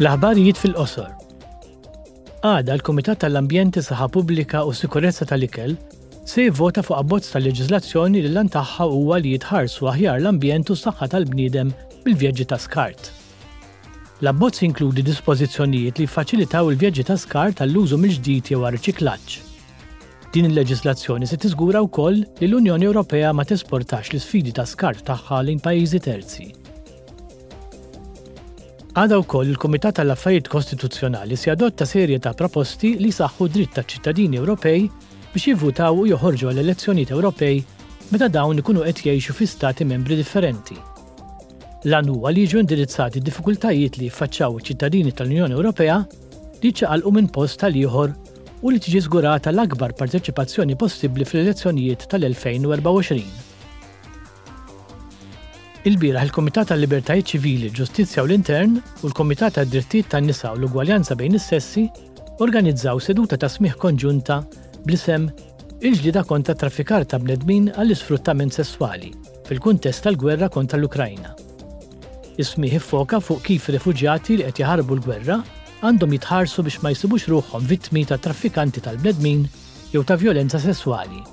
L-aħbarijiet fil-qosor. Għada l-Kumitat tal-Ambjent, is-Saħħa Pubblika u s-Sikurezza tal-Ikel se jivvota fuq abbozz tal-leġiżlazzjoni li l-għan tagħha huwa li jitħarsu aħjar l-ambjent u s-saħħa tal-bniedem mill-vjaġġi ta' skart. L-abbozz jinkludi dispożizzjonijiet li jiffaċilitaw il-vjaġġi ta' skart għall-użu mill-ġdid jew għar-riċiklaġġ. Din il-leġiżlazzjoni se tiżgura wkoll li l-Unjoni Ewropea ma tesportax l-isfidi ta' skart tagħha lejn pajjiżi terzi. Għada wkoll il-Kumitat tal-Affarijiet Kostituzzjonali se jadotta serje ta' proposti li saħħu dritt taċ-ċittadini Ewropej biex jivvutaw u joħorġu għall-elezzjonijiet Ewropej meta dawn ikunu qed jgħixu fi Stati Membri differenti. L-għan huwa li jiġu indirizzati d-diffikultajiet li jiffaċċaw iċ-ċittadini tal-Unjoni Ewropea li jiċċaqalqu minn post għal ieħor u li tiġi żgurata l-akbar parteċipazzjoni possibbli fl-elezzjonijiet tal-2024. Ilbieraħ il-Kumitat għal-Libertajiet Ċivili, Ġustizzja u l-Intern u l-Kumitat għad-Drittijiet tan-Nisa u l-Ugwaljanza bejn is-Sessi organizzaw seduta ta' smigħ konġunta bl-isem Il-ġlieda kontra t-traffikar ta' bnedmin għall-isfruttament sesswali fil-kuntest tal-gwerra kontra l-Ukrajna. Is-smigħ iffoka fuq kif rifuġjati li qed jaħarbu l-gwerra għandhom jitħarsu biex ma jsibux ruħhom vittmi ta' traffikanti tal-bnedmin jew ta' vjolenza sesswali.